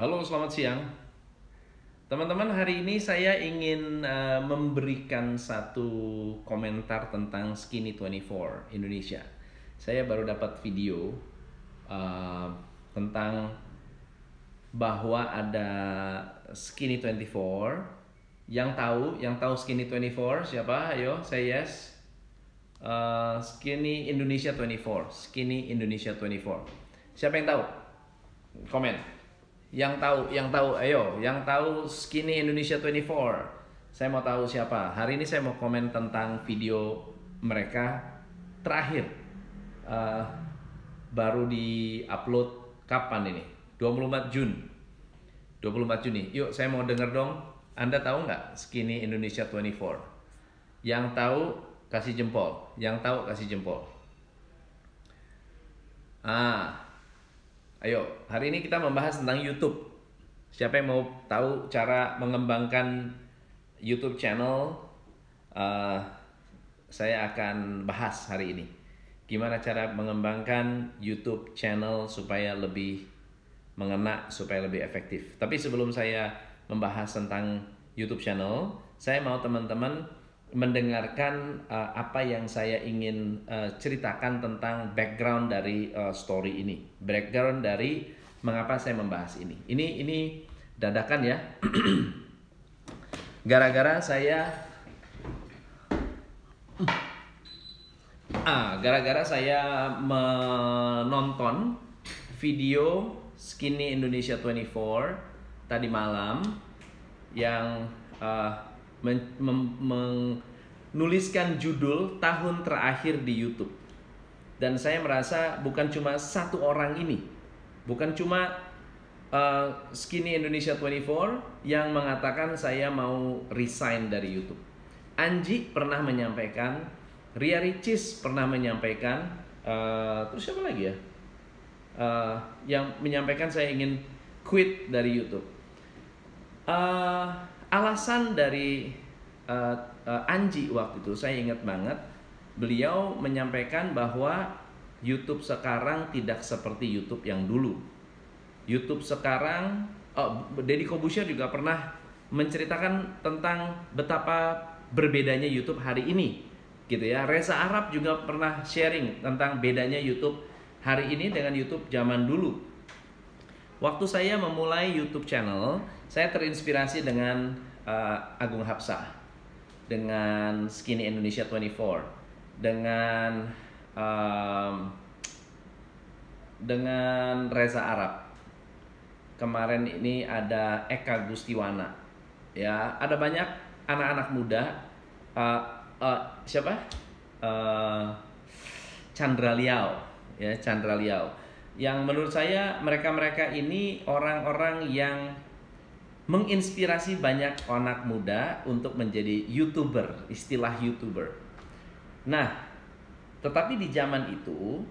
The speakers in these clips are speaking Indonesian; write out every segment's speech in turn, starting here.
Halo, selamat siang. Teman-teman, hari ini saya ingin uh, memberikan satu komentar tentang Skinny 24 Indonesia. Saya baru dapat video uh, tentang bahwa ada Skinny 24 yang tahu, yang tahu Skinny 24 siapa? Ayo, saya yes. Uh, Skinny Indonesia 24, Skinny Indonesia 24. Siapa yang tahu? Komen. Yang tahu, yang tahu, ayo, yang tahu Skinny Indonesia 24. Saya mau tahu siapa. Hari ini saya mau komen tentang video mereka terakhir. Uh, baru di upload kapan ini? 24 Jun. 24 Juni. Yuk, saya mau denger dong. Anda tahu nggak Skinny Indonesia 24? Yang tahu kasih jempol. Yang tahu kasih jempol. Ah, ayo hari ini kita membahas tentang YouTube. Siapa yang mau tahu cara mengembangkan YouTube channel? Uh, saya akan bahas hari ini. Gimana cara mengembangkan YouTube channel supaya lebih mengena, supaya lebih efektif. Tapi sebelum saya membahas tentang YouTube channel, saya mau teman-teman mendengarkan uh, apa yang saya ingin uh, ceritakan tentang background dari uh, story ini, background dari mengapa saya membahas ini. Ini ini dadakan ya. Gara-gara saya ah, gara-gara saya menonton video Skinny Indonesia 24 tadi malam yang uh, menuliskan judul tahun terakhir di YouTube. Dan saya merasa bukan cuma satu orang ini, bukan cuma uh, Skinny Indonesia 24 yang mengatakan saya mau resign dari YouTube. Anji pernah menyampaikan, Ria Ricis pernah menyampaikan, uh, terus siapa lagi ya? Uh, yang menyampaikan saya ingin quit dari YouTube. Uh, alasan dari uh, uh, Anji waktu itu saya ingat banget beliau menyampaikan bahwa YouTube sekarang tidak seperti YouTube yang dulu. YouTube sekarang, oh, Deddy Kobusher juga pernah menceritakan tentang betapa berbedanya YouTube hari ini, gitu ya. Reza Arab juga pernah sharing tentang bedanya YouTube hari ini dengan YouTube zaman dulu. Waktu saya memulai YouTube channel, saya terinspirasi dengan uh, Agung Hapsah, dengan Skinny Indonesia 24, dengan um, dengan Reza Arab. Kemarin ini ada Eka Gustiwana, ya ada banyak anak-anak muda. Uh, uh, siapa? Uh, Chandra Liao, ya Chandra Liao. Yang menurut saya mereka-mereka ini orang-orang yang menginspirasi banyak anak muda untuk menjadi youtuber, istilah youtuber. Nah, tetapi di zaman itu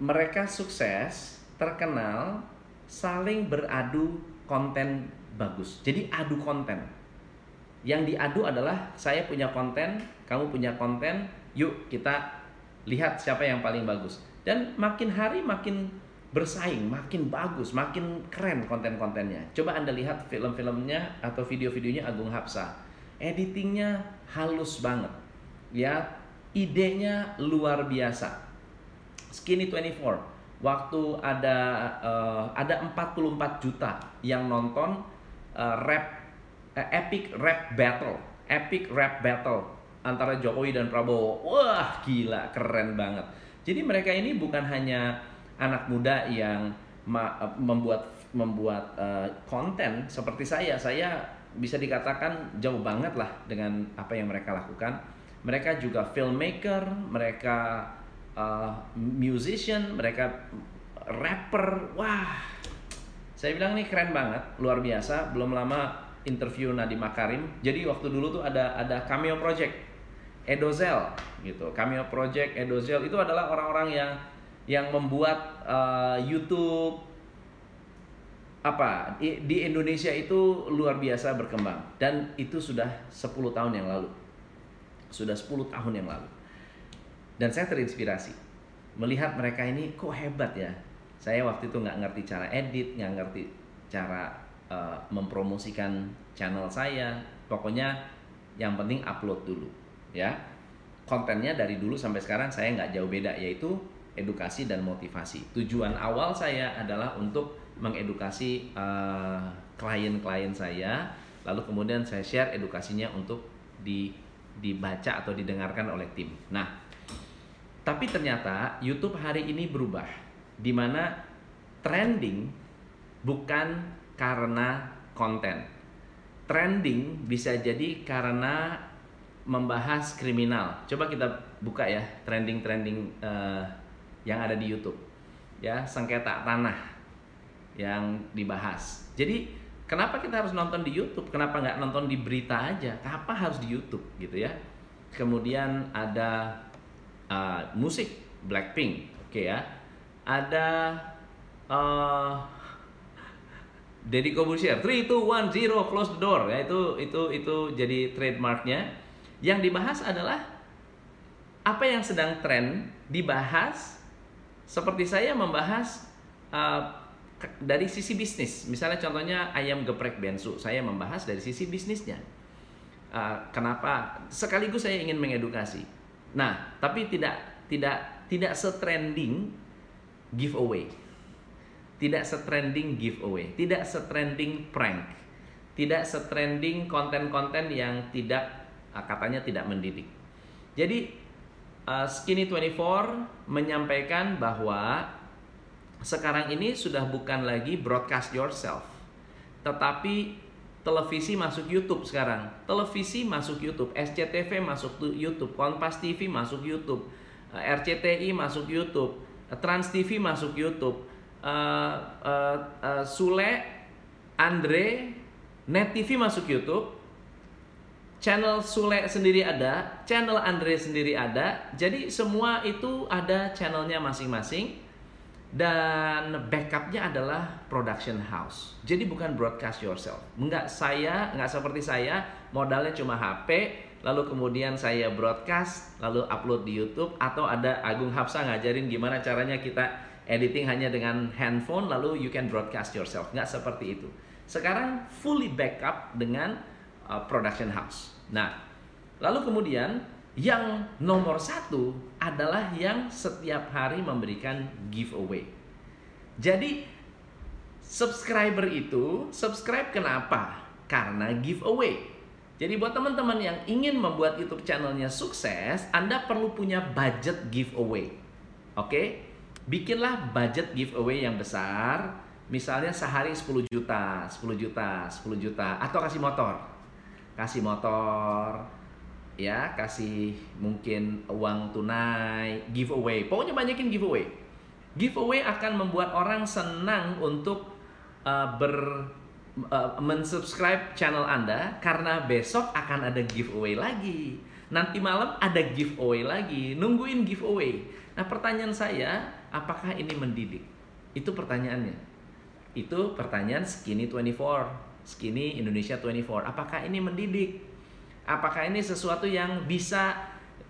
mereka sukses, terkenal, saling beradu konten bagus. Jadi adu konten. Yang diadu adalah saya punya konten, kamu punya konten, yuk kita lihat siapa yang paling bagus. Dan makin hari makin bersaing, makin bagus, makin keren konten-kontennya. Coba Anda lihat film-filmnya atau video-videonya Agung Hapsa. Editingnya halus banget. Ya, idenya luar biasa. Skinny 24 waktu ada uh, ada 44 juta yang nonton uh, rap uh, epic rap battle. Epic rap battle antara Jokowi dan Prabowo. Wah gila keren banget. Jadi mereka ini bukan hanya anak muda yang membuat membuat uh, konten seperti saya. Saya bisa dikatakan jauh banget lah dengan apa yang mereka lakukan mereka juga filmmaker mereka uh, musician, mereka rapper. Wah, saya bilang nih keren banget, luar biasa. Belum lama interview Nadiem Makarim. Jadi waktu dulu tuh ada ada cameo project Edozel gitu. Cameo project Edozel itu adalah orang-orang yang yang membuat uh, YouTube apa di Indonesia itu luar biasa berkembang dan itu sudah 10 tahun yang lalu. Sudah 10 tahun yang lalu dan saya terinspirasi melihat mereka ini kok hebat ya Saya waktu itu nggak ngerti cara edit, nggak ngerti cara uh, mempromosikan channel saya. Pokoknya yang penting upload dulu, ya. Kontennya dari dulu sampai sekarang saya nggak jauh beda, yaitu edukasi dan motivasi. Tujuan awal saya adalah untuk mengedukasi klien uh, klien-klien saya, lalu kemudian saya share edukasinya untuk di dibaca atau didengarkan oleh tim. Nah, tapi ternyata YouTube hari ini berubah, di mana trending bukan karena konten. Trending bisa jadi karena membahas kriminal. Coba kita buka ya trending-trending uh, yang ada di YouTube. Ya, sengketa tanah yang dibahas. Jadi kenapa kita harus nonton di YouTube? Kenapa nggak nonton di berita aja? Kenapa harus di YouTube gitu ya? Kemudian ada uh, musik Blackpink, oke okay ya. Ada uh, Deddy Corbuzier, 3, 2, 1, 0, close the door ya itu itu itu jadi trademarknya. Yang dibahas adalah apa yang sedang tren dibahas seperti saya membahas uh, dari sisi bisnis. Misalnya contohnya ayam geprek bensu, saya membahas dari sisi bisnisnya. Uh, kenapa? Sekaligus saya ingin mengedukasi. Nah, tapi tidak tidak tidak setrending giveaway. Tidak setrending giveaway, tidak setrending prank. Tidak setrending konten-konten yang tidak uh, katanya tidak mendidik. Jadi uh, Skinny 24 menyampaikan bahwa sekarang ini sudah bukan lagi broadcast yourself, tetapi televisi masuk YouTube sekarang. Televisi masuk YouTube, SCTV masuk YouTube, Kompas TV masuk YouTube, eh, RCTI masuk YouTube, eh, Trans TV masuk YouTube, uh, uh, uh, Sule, Andre, Net TV masuk YouTube, channel Sule sendiri ada, channel Andre sendiri ada, jadi semua itu ada channelnya masing-masing dan backupnya adalah production house. Jadi bukan broadcast yourself. Enggak saya, enggak seperti saya, modalnya cuma HP, lalu kemudian saya broadcast, lalu upload di YouTube, atau ada Agung Hapsa ngajarin gimana caranya kita editing hanya dengan handphone, lalu you can broadcast yourself. Enggak seperti itu. Sekarang fully backup dengan uh, production house. Nah, lalu kemudian yang nomor satu adalah yang setiap hari memberikan giveaway. Jadi subscriber itu subscribe kenapa? Karena giveaway. Jadi buat teman-teman yang ingin membuat YouTube channelnya sukses, Anda perlu punya budget giveaway. Oke? Bikinlah budget giveaway yang besar, misalnya sehari 10 juta, 10 juta, 10 juta atau kasih motor. Kasih motor, ya kasih mungkin uang tunai giveaway. Pokoknya banyakin giveaway. Giveaway akan membuat orang senang untuk uh, ber uh, mensubscribe channel anda karena besok akan ada giveaway lagi. Nanti malam ada giveaway lagi. Nungguin giveaway. Nah pertanyaan saya apakah ini mendidik? Itu pertanyaannya. Itu pertanyaan skinny 24 skinny Indonesia 24 apakah ini mendidik Apakah ini sesuatu yang bisa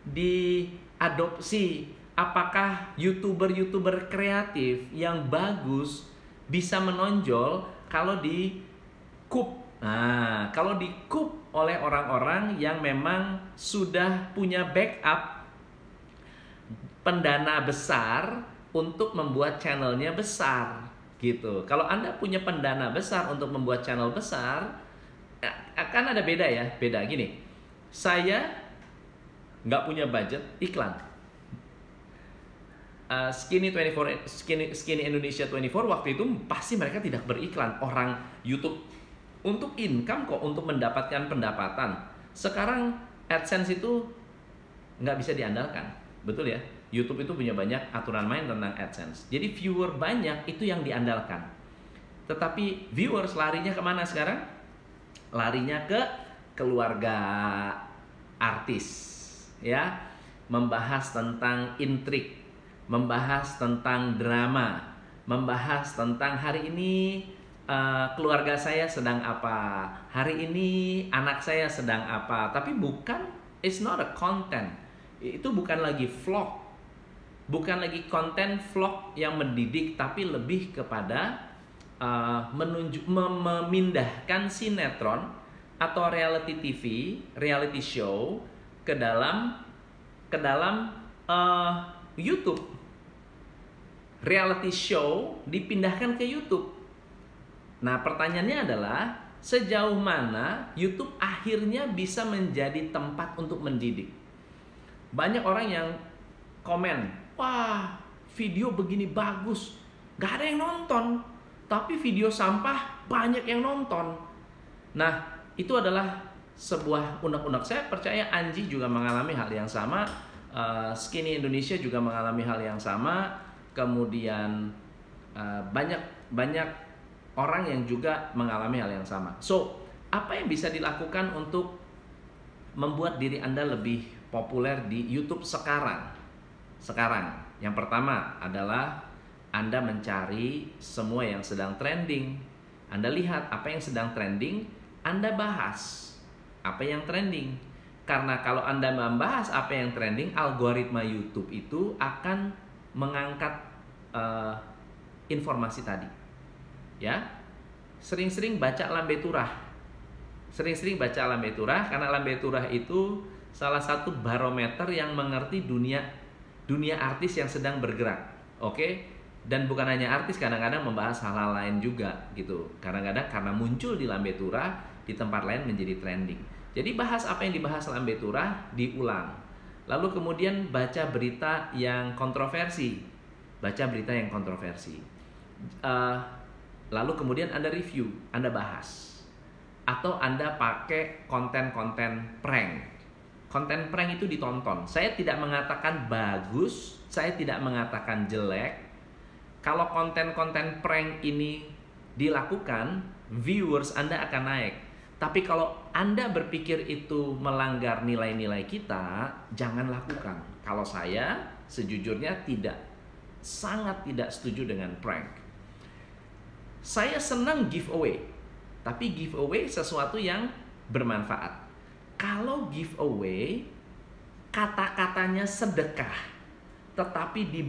diadopsi? Apakah youtuber-youtuber kreatif yang bagus bisa menonjol kalau di kup? Nah, kalau di kup oleh orang-orang yang memang sudah punya backup pendana besar untuk membuat channelnya besar gitu. Kalau Anda punya pendana besar untuk membuat channel besar, akan ada beda ya, beda gini saya nggak punya budget iklan. Uh, Skinny 24 Skinny, Skinny Indonesia 24 waktu itu pasti mereka tidak beriklan. Orang YouTube untuk income kok untuk mendapatkan pendapatan. Sekarang AdSense itu nggak bisa diandalkan. Betul ya? YouTube itu punya banyak aturan main tentang AdSense. Jadi viewer banyak itu yang diandalkan. Tetapi viewers larinya ke mana sekarang? Larinya ke keluarga artis ya. Membahas tentang intrik membahas tentang drama membahas tentang hari ini uh, keluarga saya sedang apa hari ini anak saya sedang apa. Tapi bukan it's not a content. Itu bukan lagi vlog. Bukan lagi konten vlog yang mendidik tapi lebih kepada uh, menunjuk mem memindahkan sinetron atau reality TV, reality show ke dalam ke dalam uh, YouTube. Reality show dipindahkan ke YouTube. Nah, pertanyaannya adalah sejauh mana YouTube akhirnya bisa menjadi tempat untuk mendidik. Banyak orang yang komen, wah video begini bagus, gak ada yang nonton, tapi video sampah banyak yang nonton. Nah, itu adalah sebuah unek-unek. Saya percaya Anji juga mengalami hal yang sama, uh, Skinny Indonesia juga mengalami hal yang sama, kemudian uh, banyak banyak orang yang juga mengalami hal yang sama. So, apa yang bisa dilakukan untuk membuat diri Anda lebih populer di YouTube sekarang? Sekarang, yang pertama adalah Anda mencari semua yang sedang trending. Anda lihat apa yang sedang trending, Anda bahas apa yang trending. Karena kalau Anda membahas apa yang trending, algoritma YouTube itu akan mengangkat uh, informasi tadi. Ya? Sering-sering baca lambe turah. Sering-sering baca lambe turah karena lambe turah itu salah satu barometer yang mengerti dunia dunia artis yang sedang bergerak. Oke? Dan bukan hanya artis kadang-kadang membahas hal-hal lain juga gitu. Kadang-kadang karena muncul di lambe turah di tempat lain menjadi trending jadi bahas apa yang dibahas lambe turah diulang lalu kemudian baca berita yang kontroversi baca berita yang kontroversi uh, Lalu kemudian Anda review, Anda bahas. Atau Anda pakai konten-konten prank. Konten prank itu ditonton. Saya tidak mengatakan bagus, saya tidak mengatakan jelek. Kalau konten-konten prank ini dilakukan, viewers Anda akan naik. Tapi kalau Anda berpikir itu melanggar nilai-nilai kita, jangan lakukan. Kalau saya sejujurnya tidak sangat tidak setuju dengan prank saya senang giveaway, tapi giveaway sesuatu yang bermanfaat. Kalau giveaway kata-katanya sedekah, tetapi di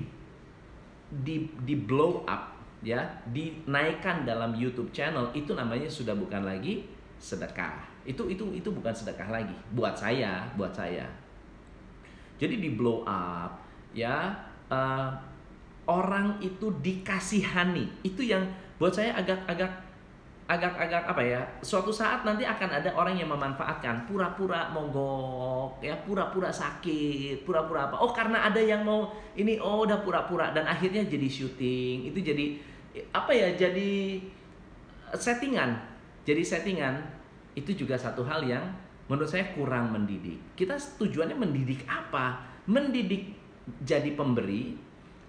di di blow up ya, dinaikkan dalam YouTube channel itu namanya sudah bukan lagi sedekah. Itu itu itu bukan sedekah lagi buat saya, buat saya. Jadi di blow up ya uh, orang itu dikasihani. Itu yang buat saya agak-agak agak-agak apa ya suatu saat nanti akan ada orang yang memanfaatkan pura-pura mogok ya pura-pura sakit pura-pura apa oh karena ada yang mau ini oh udah pura-pura dan akhirnya jadi syuting itu jadi apa ya jadi settingan jadi settingan itu juga satu hal yang menurut saya kurang mendidik. Kita tujuannya mendidik apa? Mendidik jadi pemberi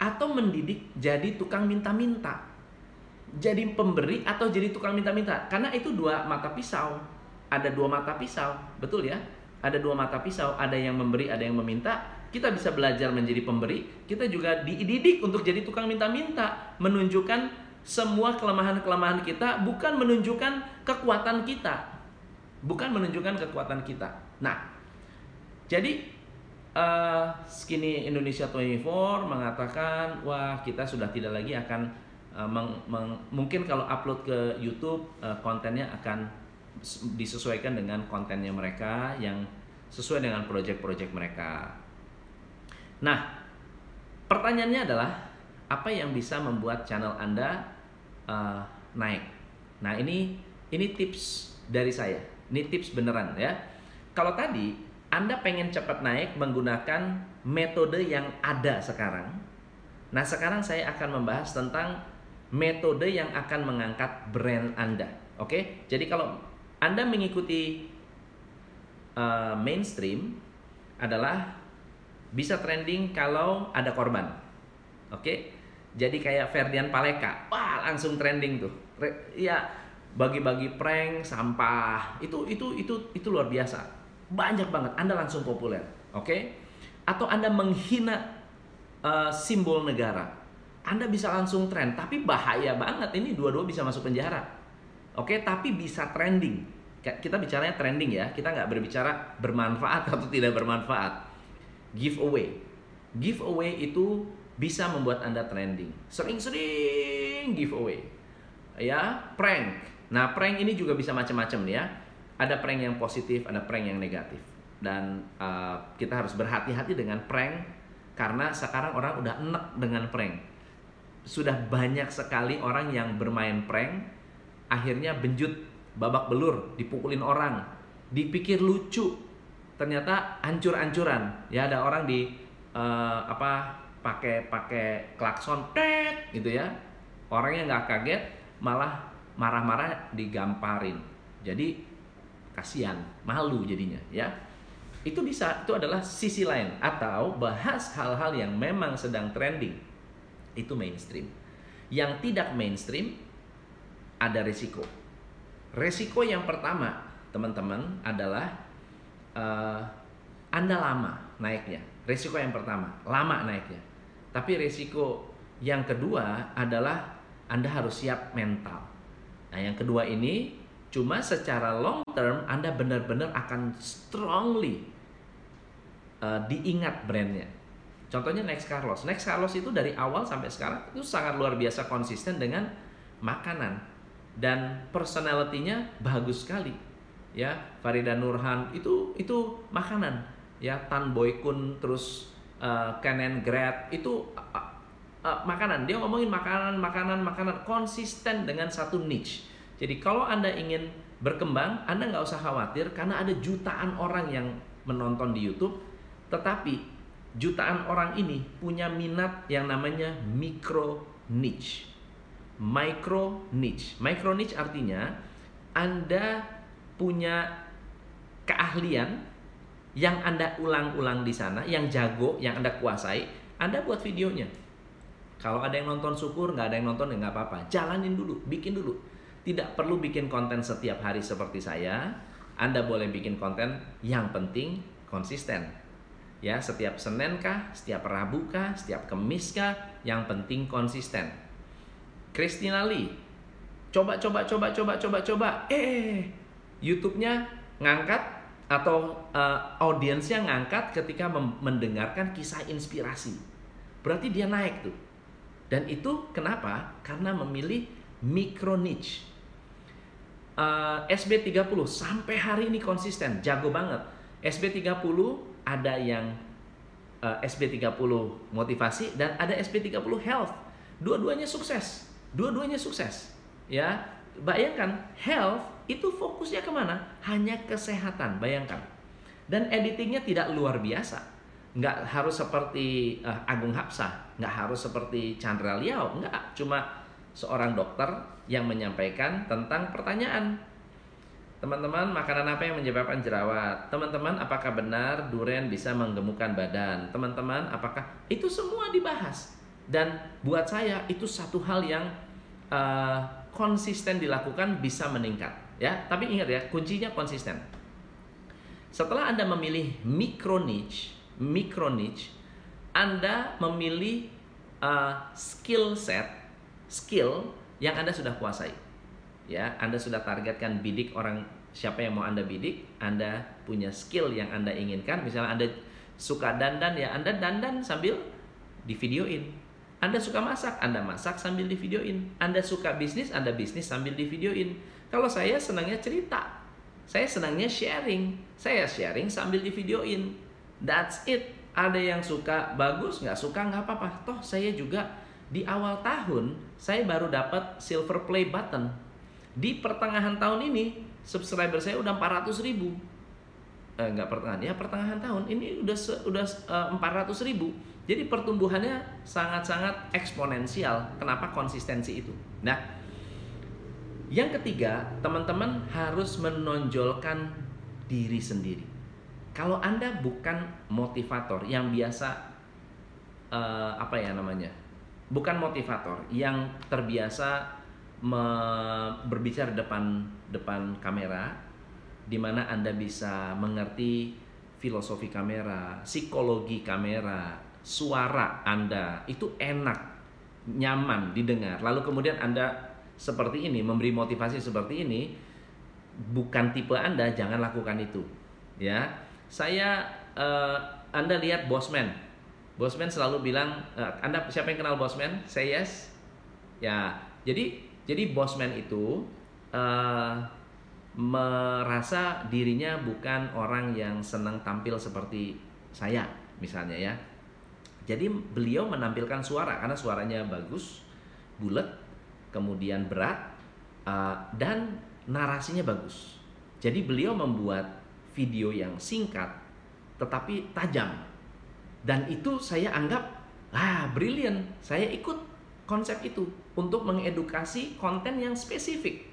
atau mendidik jadi tukang minta-minta? Jadi pemberi atau jadi tukang minta-minta? Karena itu dua mata pisau. Ada dua mata pisau betul ya? Ada dua mata pisau ada yang memberi ada yang meminta. Kita bisa belajar menjadi pemberi kita juga dididik untuk jadi tukang minta-minta menunjukkan semua kelemahan-kelemahan kita bukan menunjukkan kekuatan kita bukan menunjukkan kekuatan kita nah jadi uh, Skinny Indonesia 24 mengatakan wah kita sudah tidak lagi akan uh, meng, meng, mungkin kalau upload ke YouTube uh, kontennya akan disesuaikan dengan kontennya mereka yang sesuai dengan project-project mereka. Nah, pertanyaannya adalah apa yang bisa membuat channel Anda uh, naik? Nah, ini ini tips dari saya. Ini tips beneran ya. Kalau tadi Anda pengen cepat naik menggunakan metode yang ada sekarang. Nah, sekarang saya akan membahas tentang metode yang akan mengangkat brand Anda. Oke, jadi kalau Anda mengikuti uh, mainstream adalah bisa trending kalau ada korban. Oke, jadi kayak Ferdian Paleka, wah langsung trending tuh. Iya, bagi-bagi prank, sampah, itu itu itu itu luar biasa. Banyak banget, Anda langsung populer. Oke, atau Anda menghina uh, simbol negara anda bisa langsung trend, tapi bahaya banget ini dua-dua bisa masuk penjara. Oke, tapi bisa trending. Kita bicaranya trending ya, kita nggak berbicara bermanfaat atau tidak bermanfaat. Giveaway, giveaway itu bisa membuat Anda trending. Sering-sering giveaway. Ya, prank. Nah, prank ini juga bisa macam-macam ya. Ada prank yang positif, ada prank yang negatif. Dan uh, kita harus berhati-hati dengan prank karena sekarang orang udah enek dengan prank. Sudah banyak sekali orang yang bermain prank akhirnya benjut, babak belur, dipukulin orang, dipikir lucu, ternyata hancur-hancuran. Ya ada orang di uh, apa pakai pakai klakson tet gitu ya. Orangnya nggak kaget, malah marah-marah digamparin. Jadi kasihan, malu jadinya ya. Itu bisa, itu adalah sisi lain atau bahas hal-hal yang memang sedang trending. Itu mainstream. Yang tidak mainstream ada resiko. Resiko yang pertama, teman-teman, adalah uh, Anda lama naiknya. Resiko yang pertama, lama naiknya. Tapi resiko yang kedua adalah Anda harus siap mental. Nah, yang kedua ini cuma secara long term Anda benar-benar akan strongly uh, diingat brandnya. Contohnya Next Carlos. Next Carlos itu dari awal sampai sekarang itu sangat luar biasa konsisten dengan makanan dan personalitinya bagus sekali ya Farida Nurhan itu itu makanan ya Tan Boy Kun terus uh, Kenen Grad itu uh, uh, makanan. Dia ngomongin makanan makanan makanan konsisten dengan satu niche. Jadi kalau anda ingin berkembang anda nggak usah khawatir karena ada jutaan orang yang menonton di YouTube. Tetapi jutaan orang ini punya minat yang namanya micro niche. Micro niche. Micro niche artinya Anda punya keahlian yang Anda ulang-ulang di sana, yang jago, yang Anda kuasai, Anda buat videonya. Kalau ada yang nonton syukur, nggak ada yang nonton ya nggak apa-apa. Jalanin dulu, bikin dulu. Tidak perlu bikin konten setiap hari seperti saya. Anda boleh bikin konten yang penting konsisten. Ya, setiap Senin kah, setiap Rabu kah, setiap Kemis kah, yang penting konsisten Christina Lee. Coba coba coba coba coba coba. Eh, YouTube-nya ngangkat atau uh, audiensnya ngangkat ketika mendengarkan kisah inspirasi. Berarti dia naik tuh. Dan itu kenapa? Karena memilih micro niche. Uh, SB30 sampai hari ini konsisten, jago banget. SB30 ada yang uh, SB30 motivasi dan ada SB30 health. Dua-duanya sukses. Dua-duanya sukses. Ya, bayangkan health itu fokusnya ke mana? Hanya kesehatan. Bayangkan. Dan editingnya tidak luar biasa. Nggak harus seperti uh, Agung Hapsah, nggak harus seperti Chandra Liao, nggak. Cuma seorang dokter yang menyampaikan tentang pertanyaan. Teman-teman, makanan apa yang menyebabkan jerawat? Teman-teman, apakah benar durian bisa menggemukkan badan? Teman-teman, apakah itu semua dibahas? dan buat saya itu satu hal yang uh, konsisten dilakukan bisa meningkat ya tapi ingat ya kuncinya konsisten setelah anda memilih micro niche micro niche anda memilih uh, skill set skill yang anda sudah kuasai ya anda sudah targetkan bidik orang siapa yang mau anda bidik anda punya skill yang anda inginkan misalnya anda suka dandan ya anda dandan sambil di videoin anda suka masak, Anda masak sambil di videoin. Anda suka bisnis, Anda bisnis sambil di videoin. Kalau saya senangnya cerita. Saya senangnya sharing. Saya sharing sambil di videoin. That's it. Ada yang suka bagus, nggak suka nggak apa-apa. Toh saya juga di awal tahun saya baru dapat silver play button. Di pertengahan tahun ini subscriber saya udah 400 ribu. Eh, nggak pertengahan ya pertengahan tahun ini udah udah uh, 400 ribu jadi pertumbuhannya sangat-sangat eksponensial. Kenapa konsistensi itu? Nah, yang ketiga, teman-teman harus menonjolkan diri sendiri. Kalau Anda bukan motivator yang biasa uh, apa ya namanya? Bukan motivator yang terbiasa berbicara depan depan kamera di mana Anda bisa mengerti filosofi kamera, psikologi kamera, suara Anda itu enak, nyaman didengar. Lalu kemudian Anda seperti ini, memberi motivasi seperti ini, bukan tipe Anda, jangan lakukan itu. Ya, saya uh, Anda lihat Bosman. Bosman selalu bilang, uh, Anda siapa yang kenal Bosman? Say yes. Ya, jadi jadi Bosman itu uh, merasa dirinya bukan orang yang senang tampil seperti saya, misalnya ya. Jadi beliau menampilkan suara karena suaranya bagus, bulat, kemudian berat, uh, dan narasinya bagus. Jadi beliau membuat video yang singkat tetapi tajam. Dan itu saya anggap ah brilliant. Saya ikut konsep itu untuk mengedukasi konten yang spesifik.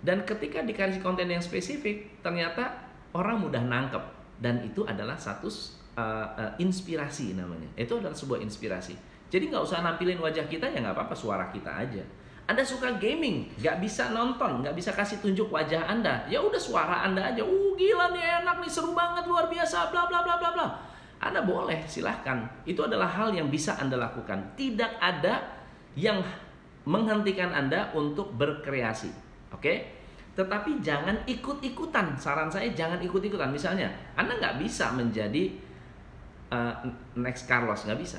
Dan ketika dikasih konten yang spesifik ternyata orang mudah nangkep. Dan itu adalah satu uh, uh, inspirasi namanya. Itu adalah sebuah inspirasi. Jadi nggak usah nampilin wajah kita ya nggak apa-apa suara kita aja anda suka gaming, nggak bisa nonton, nggak bisa kasih tunjuk wajah Anda, ya udah suara Anda aja. Uh gila nih enak nih seru banget luar biasa, bla bla bla bla bla. Anda boleh silahkan. Itu adalah hal yang bisa Anda lakukan. Tidak ada yang menghentikan Anda untuk berkreasi. Oke? Tetapi jangan ikut-ikutan. Saran saya jangan ikut-ikutan. Misalnya, Anda nggak bisa menjadi uh, next Carlos, nggak bisa.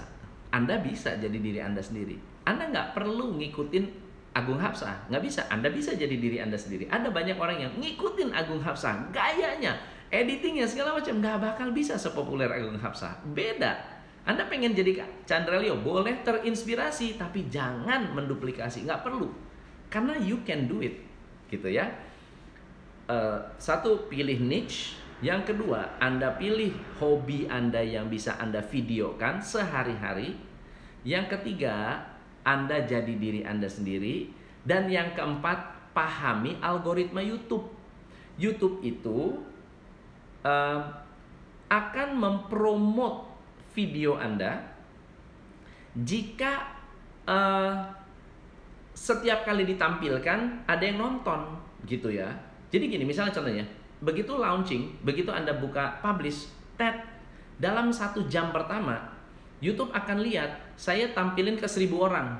Anda bisa jadi diri Anda sendiri. Anda nggak perlu ngikutin Agung Hapsah. Nggak bisa. Anda bisa jadi diri Anda sendiri. Ada banyak orang yang ngikutin Agung Hapsah gayanya editingnya segala macam. Nggak bakal bisa sepopuler Agung Hapsah. Beda. Anda pengen jadi Chandra Leo boleh terinspirasi tapi jangan menduplikasi. Nggak perlu. Karena you can do it. Gitu ya. Uh, satu pilih niche. Yang kedua Anda pilih hobi Anda yang bisa Anda videokan sehari-hari. Yang ketiga anda jadi diri Anda sendiri. Dan yang keempat, pahami algoritma YouTube. YouTube itu uh, akan mempromot video Anda jika uh, setiap kali ditampilkan ada yang nonton gitu ya. Jadi gini, misalnya contohnya, begitu launching, begitu Anda buka publish, tet dalam satu jam pertama YouTube akan lihat saya tampilin ke seribu orang.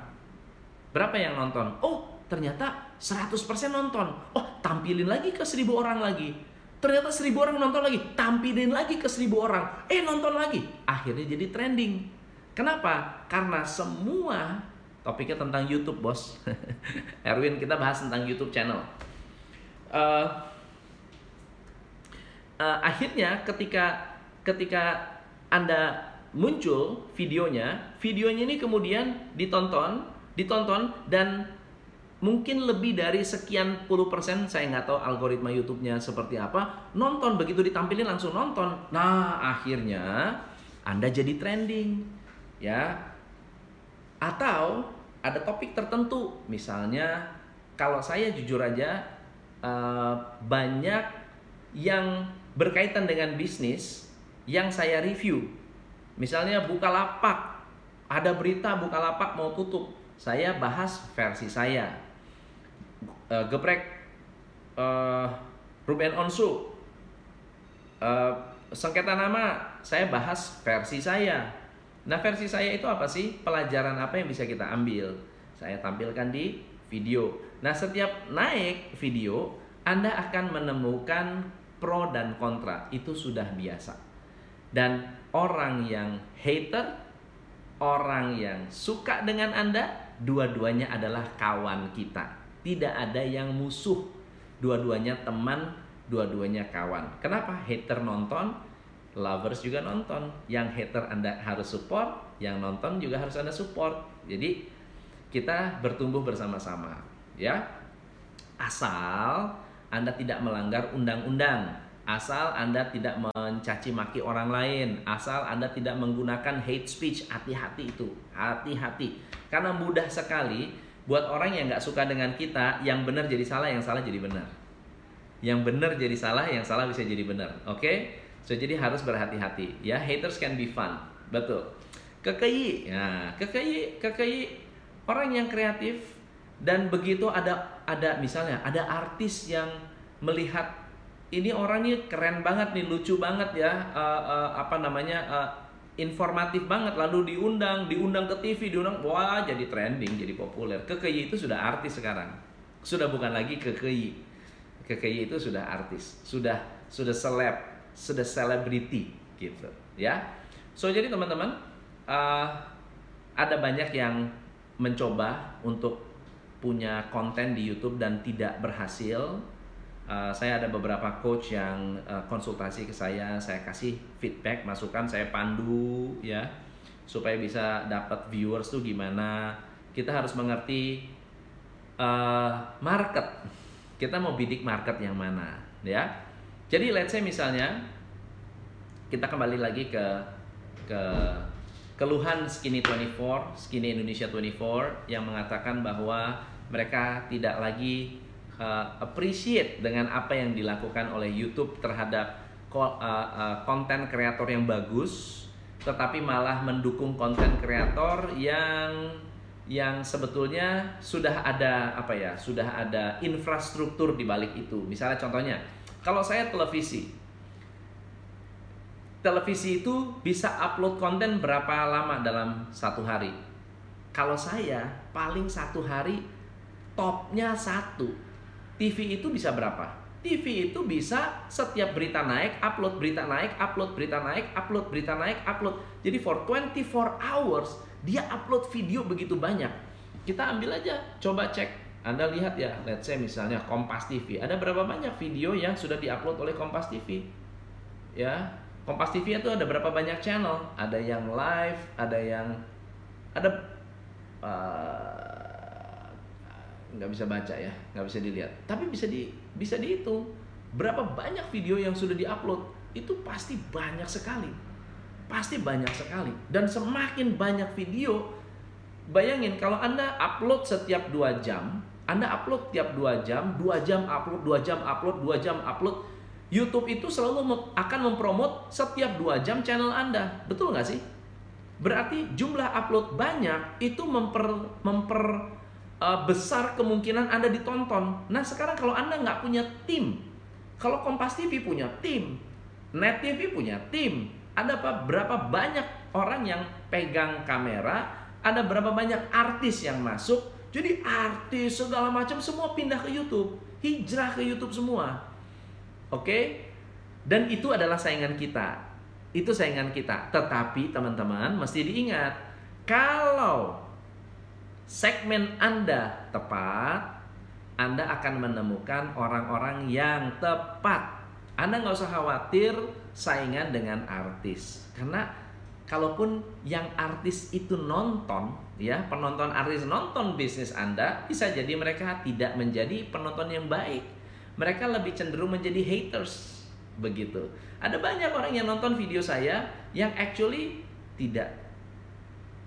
Berapa yang nonton? Oh, ternyata 100% nonton. Oh, tampilin lagi ke seribu orang lagi. Ternyata seribu orang nonton lagi. Tampilin lagi ke seribu orang. Eh, nonton lagi. Akhirnya jadi trending. Kenapa? Karena semua topiknya tentang YouTube, bos. Erwin, kita bahas tentang YouTube channel. Uh, uh, akhirnya ketika ketika anda muncul videonya, videonya ini kemudian ditonton, ditonton dan mungkin lebih dari sekian puluh persen saya nggak tahu algoritma YouTube-nya seperti apa nonton. Begitu ditampilin langsung nonton. Nah akhirnya anda jadi trending ya. Atau ada topik tertentu misalnya kalau saya jujur aja uh, banyak yang berkaitan dengan bisnis yang saya review Misalnya Bukalapak, ada berita Bukalapak mau tutup. Saya bahas versi saya. Uh, geprek uh, Ruben Onsu. Uh, sengketa nama, saya bahas versi saya. Nah, versi saya itu apa sih? Pelajaran apa yang bisa kita ambil? Saya tampilkan di video. Nah, setiap naik video, Anda akan menemukan pro dan kontra. Itu sudah biasa. Dan orang yang hater, orang yang suka dengan Anda, dua-duanya adalah kawan kita. Tidak ada yang musuh. Dua-duanya teman, dua-duanya kawan. Kenapa? Hater nonton, lovers juga nonton. Yang hater Anda harus support, yang nonton juga harus Anda support. Jadi kita bertumbuh bersama-sama, ya. Asal Anda tidak melanggar undang-undang asal Anda tidak mencaci maki orang lain, asal Anda tidak menggunakan hate speech, hati-hati itu, hati-hati. Karena mudah sekali buat orang yang nggak suka dengan kita, yang benar jadi salah, yang salah jadi benar. Yang benar jadi salah, yang salah bisa jadi benar. Oke? Okay? So jadi harus berhati-hati. Ya, haters can be fun. Betul. KKI, ya, KKI, KKI orang yang kreatif dan begitu ada ada misalnya ada artis yang melihat ini orangnya keren banget nih, lucu banget ya, uh, uh, apa namanya, uh, informatif banget. Lalu diundang, diundang ke TV, diundang, wah jadi trending, jadi populer. Kekei itu sudah artis sekarang, sudah bukan lagi kekei. Kekei itu sudah artis, sudah sudah seleb, sudah selebriti gitu, ya. So jadi teman-teman, uh, ada banyak yang mencoba untuk punya konten di YouTube dan tidak berhasil. Uh, saya ada beberapa coach yang uh, konsultasi ke saya, saya kasih feedback, masukan, saya pandu ya supaya bisa dapat viewers tuh gimana. Kita harus mengerti uh, market. Kita mau bidik market yang mana, ya. Jadi let's say misalnya kita kembali lagi ke ke keluhan Skinny 24, Skinny Indonesia 24 yang mengatakan bahwa mereka tidak lagi uh, appreciate dengan apa yang dilakukan oleh YouTube terhadap konten uh, uh, kreator yang bagus, tetapi malah mendukung konten kreator yang yang sebetulnya sudah ada apa ya, sudah ada infrastruktur di balik itu. Misalnya contohnya, kalau saya televisi, televisi itu bisa upload konten berapa lama dalam satu hari? Kalau saya paling satu hari topnya satu. TV itu bisa berapa? TV itu bisa setiap berita naik, upload berita naik, upload berita naik, upload berita naik, upload. Jadi for 24 hours dia upload video begitu banyak. Kita ambil aja, coba cek. Anda lihat ya, let's say misalnya Kompas TV. Ada berapa banyak video yang sudah diupload oleh Kompas TV? Ya, Kompas TV itu ada berapa banyak channel? Ada yang live, ada yang ada uh, nggak bisa baca ya, nggak bisa dilihat. Tapi bisa di bisa dihitung berapa banyak video yang sudah diupload. Itu pasti banyak sekali, pasti banyak sekali. Dan semakin banyak video, bayangin kalau anda upload setiap dua jam, anda upload tiap dua jam, dua jam upload, dua jam upload, dua jam upload YouTube itu selalu akan mempromot setiap dua jam channel Anda. Betul nggak sih? Berarti jumlah upload banyak itu memper, memper uh, besar kemungkinan Anda ditonton. Nah sekarang kalau Anda nggak punya tim, kalau Kompas TV punya tim, Net TV punya tim, ada apa, berapa banyak orang yang pegang kamera, ada berapa banyak artis yang masuk, jadi artis segala macam semua pindah ke YouTube, hijrah ke YouTube semua. Oke? Okay? Dan itu adalah saingan kita. Itu saingan kita. Tetapi teman-teman mesti diingat, kalau segmen Anda tepat, Anda akan menemukan orang-orang yang tepat. Anda nggak usah khawatir saingan dengan artis. Karena kalaupun yang artis itu nonton, ya penonton artis nonton bisnis Anda, bisa jadi mereka tidak menjadi penonton yang baik mereka lebih cenderung menjadi haters begitu. Ada banyak orang yang nonton video saya yang actually tidak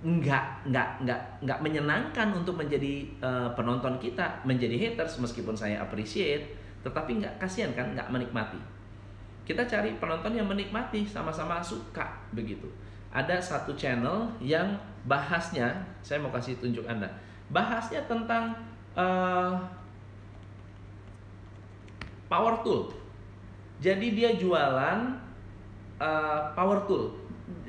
nggak nggak nggak nggak menyenangkan untuk menjadi uh, penonton kita menjadi haters meskipun saya appreciate tetapi nggak kasihan kan nggak menikmati. Kita cari penonton yang menikmati sama-sama suka begitu. Ada satu channel yang bahasnya saya mau kasih tunjuk anda bahasnya tentang uh, power tool. Jadi dia jualan uh, power tool,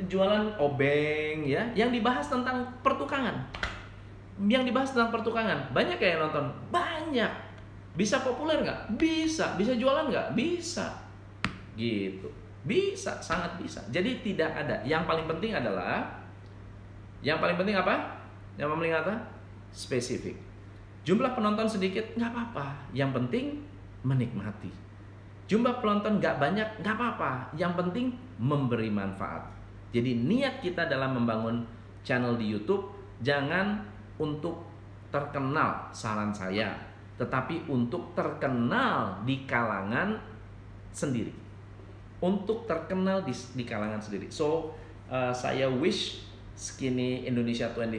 jualan obeng ya, yang dibahas tentang pertukangan. Yang dibahas tentang pertukangan, banyak kayak nonton, banyak. Bisa populer nggak? Bisa. Bisa jualan nggak? Bisa. Gitu. Bisa, sangat bisa. Jadi tidak ada. Yang paling penting adalah, yang paling penting apa? Yang paling apa? Spesifik. Jumlah penonton sedikit nggak apa-apa. Yang penting menikmati. Jumlah penonton nggak banyak, nggak apa-apa. Yang penting memberi manfaat. Jadi niat kita dalam membangun channel di YouTube jangan untuk terkenal saran saya, tetapi untuk terkenal di kalangan sendiri. Untuk terkenal di, di kalangan sendiri. So uh, saya wish Skinny Indonesia 24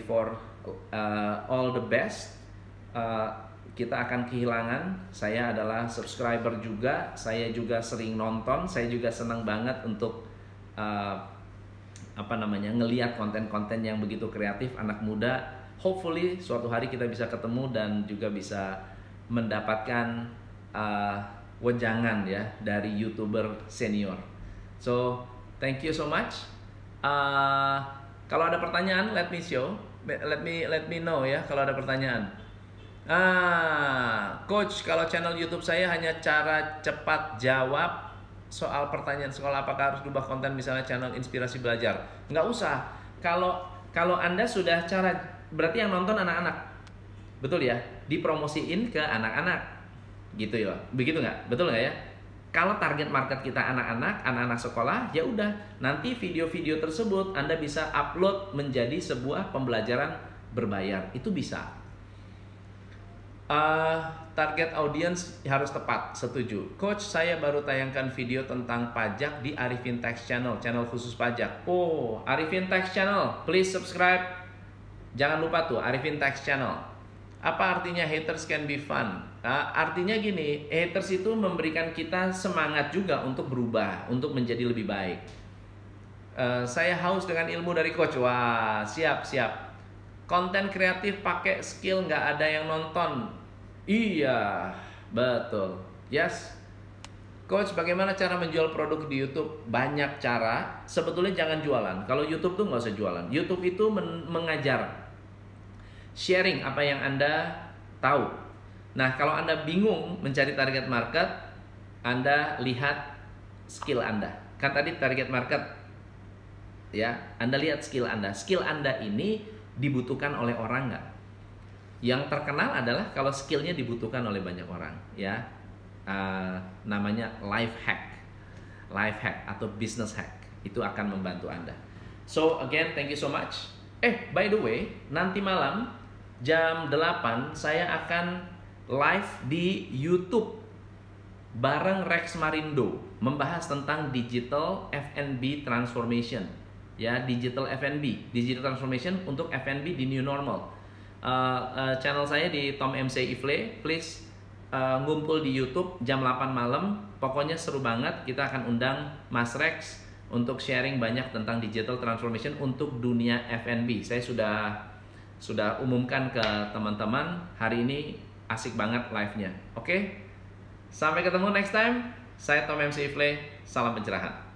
uh, all the best. Uh, kita akan kehilangan. Saya adalah subscriber juga, saya juga sering nonton, saya juga senang banget untuk uh, apa namanya ngelihat konten-konten yang begitu kreatif anak muda. Hopefully suatu hari kita bisa ketemu dan juga bisa mendapatkan uh, wejangan ya dari youtuber senior. So thank you so much. Uh, kalau ada pertanyaan, let me show, let me let me know ya kalau ada pertanyaan. Ah, coach, kalau channel YouTube saya hanya cara cepat jawab soal pertanyaan sekolah apakah harus berubah konten misalnya channel inspirasi belajar? Nggak usah. Kalau kalau Anda sudah cara berarti yang nonton anak-anak. Betul ya? Dipromosiin ke anak-anak. Gitu ya. Begitu nggak? Betul nggak ya? Kalau target market kita anak-anak, anak-anak sekolah, ya udah nanti video-video tersebut Anda bisa upload menjadi sebuah pembelajaran berbayar. Itu bisa. Uh, target audience harus tepat, setuju. Coach, saya baru tayangkan video tentang pajak di Arifin Tax Channel, channel khusus pajak. Oh, Arifin Tax Channel, please subscribe. Jangan lupa tuh, Arifin Tax Channel. Apa artinya haters can be fun? Uh, artinya gini, haters itu memberikan kita semangat juga untuk berubah, untuk menjadi lebih baik. Uh, saya haus dengan ilmu dari coach. Wah, siap, siap konten kreatif pakai skill nggak ada yang nonton iya betul. Yes. Coach bagaimana cara menjual produk di YouTube? Banyak cara. Sebetulnya jangan jualan. Kalau YouTube tuh nggak usah jualan. YouTube itu men mengajar. Sharing apa yang anda tahu. Nah kalau anda bingung mencari target market anda lihat skill anda. Kan tadi target market ya anda lihat skill anda. Skill anda ini dibutuhkan oleh orang nggak? Yang terkenal adalah kalau skillnya dibutuhkan oleh banyak orang, ya uh, namanya life hack, life hack atau business hack itu akan membantu anda. So again, thank you so much. Eh, by the way, nanti malam jam 8 saya akan live di YouTube bareng Rex Marindo membahas tentang digital F&B transformation ya digital F&B, digital transformation untuk F&B di new normal. Uh, channel saya di Tom MC Ifle, please uh, ngumpul di YouTube jam 8 malam. Pokoknya seru banget. Kita akan undang Mas Rex untuk sharing banyak tentang digital transformation untuk dunia F&B. Saya sudah sudah umumkan ke teman-teman hari ini asik banget live-nya. Oke? Okay? Sampai ketemu next time. Saya Tom MC Ifle. Salam pencerahan.